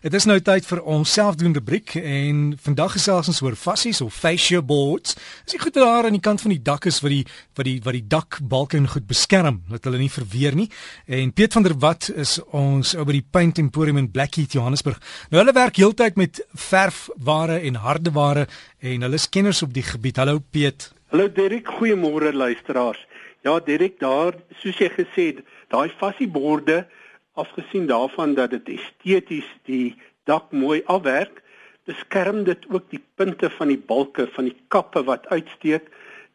Dit is nou tyd vir ons selfdoende briek en vandag gesels ons oor fassies of fascia boards. Dis die goed daar aan die kant van die dak is wat die wat die wat die dakbalke goed beskerm dat hulle nie verweer nie. En Piet van der Walt is ons oor by die Paint Emporium in Blackheath Johannesburg. Nou hulle werk heeltyd met verfware en hardeware en hulle is kenners op die gebied. Hallo Piet. Hallo Derek, goeiemôre luisteraars. Ja Derek, daar soos jy gesê het, daai fassieborde afgesien daarvan dat dit esteties die dak mooi afwerk, beskerm dit ook die punte van die balke van die kappe wat uitsteek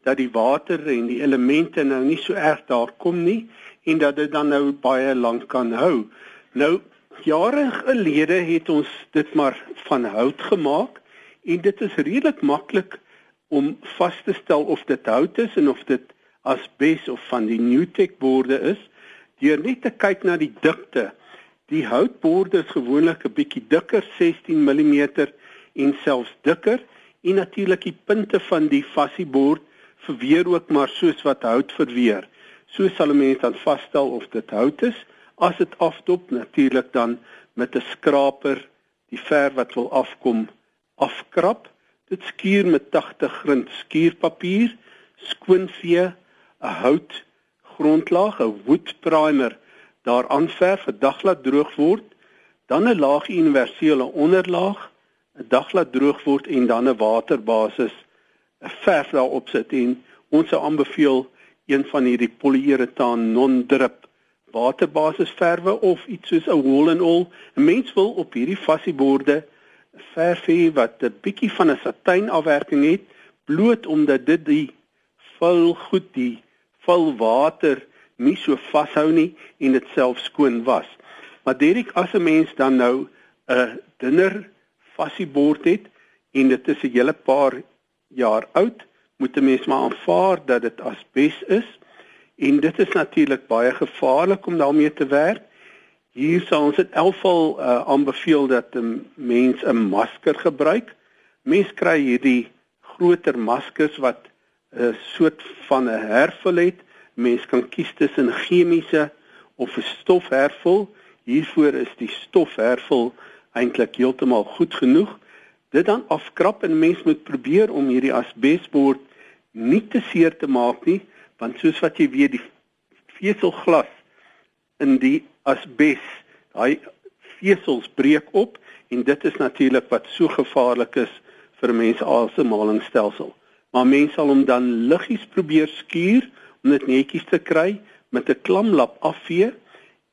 dat die water en die elemente nou nie so erg daar kom nie en dat dit dan nou baie lank kan hou. Nou jare gelede het ons dit maar van hout gemaak en dit is redelik maklik om vas te stel of dit hout is en of dit asbes of van die Newtek borde is deur net te kyk na die dikte. Die houtborde is gewoonlik 'n bietjie dikker, 16 mm en selfs dikker en natuurlik die punte van die fassiebord verweer ook maar soos wat hout verweer. So sal 'n mens dan vasstel of dit hout is. As dit afdop, natuurlik dan met 'n skraper die verf wat wil afkom afkrap. Dit skuur met 80 grind skuurpapier, skoonvee, 'n hout grondlaag, 'n wood primer daaraan verf, 'n dag laat droog word, dan 'n laag universele onderlaag, 'n dag laat droog word en dan 'n waterbasis 'n verf daarop sit en ons sou aanbeveel een van hierdie polyuretaan non-drip waterbasis verwe of iets soos 'n wool and all. 'n Mens wil op hierdie fassieborde verf hê wat 'n bietjie van 'n satijn afwerking het, bloot omdat dit die vuil goed die vuil water nie so vashou nie en dit self skoon was. Maar Derek as 'n mens dan nou 'n dunner fassiebord het en dit is 'n hele paar jaar oud, moet 'n mens maar aanvaar dat dit asbes is en dit is natuurlik baie gevaarlik om daarmee te werk. Hier sal ons elk geval uh, aanbeveel dat 'n mens 'n masker gebruik. Mens kry hierdie groter maskers wat 'n soort van 'n hervel het. Mens kan kies tussen chemiese of 'n stofhervel. Hiervoor is die stofhervel eintlik heeltemal goed genoeg. Dit dan afkrap en mens moet probeer om hierdie asbesbord nie te seer te maak nie, want soos wat jy weet die veselglas in die asbes, daai vesels breek op en dit is natuurlik wat so gevaarlik is vir mense asemhalingsstelsel maar mens sal hom dan liggies probeer skuur om dit netjies te kry met 'n klamlap afvee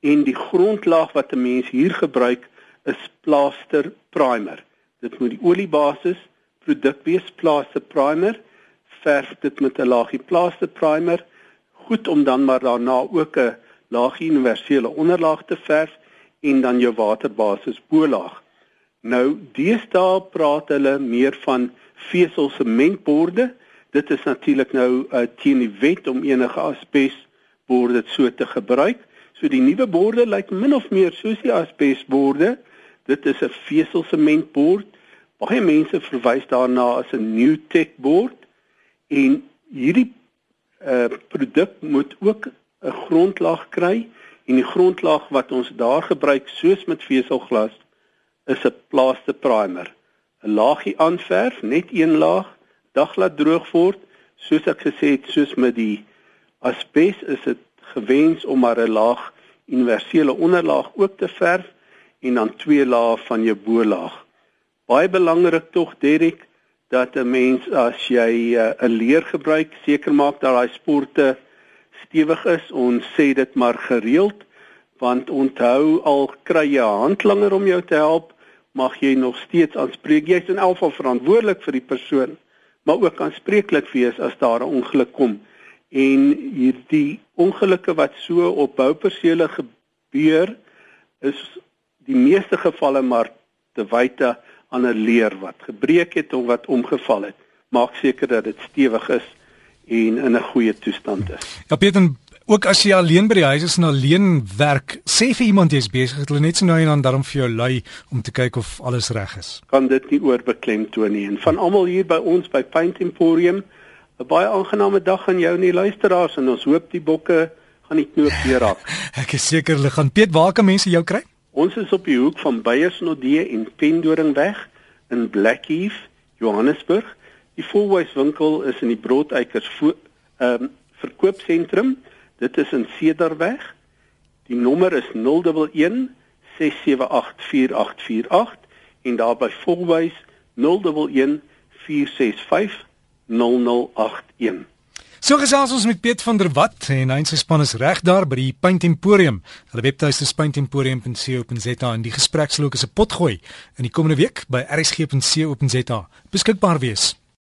en die grondlaag wat 'n mens hier gebruik is plaster primer. Dit moet die oliebasis produk wees plaster primer. Verf dit met 'n laagie plaster primer goed om dan maar daarna ook 'n laagie universele onderlaag te verf en dan jou waterbasis bolaag. Nou deesdae praat hulle meer van vesel sementborde. Dit is natuurlik nou uh, teen die wet om enige asbesborde so te gebruik. So die nuwe borde lyk min of meer soos die asbesborde. Dit is 'n vesel sementbord. Baie mense verwys daarna as 'n new tech bord en hierdie uh, produk moet ook 'n grondlaag kry en die grondlaag wat ons daar gebruik soos met veselglas is 'n plaster primer. 'n Laagie aanverf, net een laag, dag laat droog word. Soos ek gesê het, soos met die asbes is dit gewens om maar 'n laag universele onderlaag ook te verf en dan twee lae van jou bolaag. Baie belangrik tog Derek dat 'n mens as jy eh, 'n uh, leer gebruik, seker maak dat daai sporte stewig is. Ons sê dit maar gereeld want onthou al kry jy 'n handlanger om jou te help, mag jy nog steeds aanspreek. Jy's in elk geval verantwoordelik vir die persoon, maar ook aanspreeklik wees as daar 'n ongeluk kom. En hierdie ongelukke wat so op boupersele gebeur, is die meeste gevalle maar te wyte aan 'n leer wat gebreek het of wat omgeval het. Maak seker dat dit stewig is en in 'n goeie toestand is. Ja Peter, Ook as jy alleen by die huis is en alleen werk, sê vir iemand jy's besig, hulle net so nou en dan daarom vir jou lui om te kyk of alles reg is. Kan dit nie oorbeklem toon nie. En van almal hier by ons by Paint Emporium, 'n baie aangename dag aan jou en die luisteraars en ons hoop die bokke gaan nie knoop weer raak. Ek is seker hulle gaan Piet, waar kan mense jou kry? Ons is op die hoek van Beyersnodde en Pendoringweg in Blackheath, Johannesburg. Die Fourways winkel is in die Broodeikers ehm um, verkoopsentrum. Dit is in Cedarweg. Die nommer is 011 678 4848 en daar by Fourways 011 465 0081. So gesels ons met Piet van der Walt en hy en sy span is reg daar by die Paint Emporium. Hulle webtuiste is paintemporium.co.za en die gespreksloop is 'n potgooi in die komende week by rsg.co.za beskikbaar wees.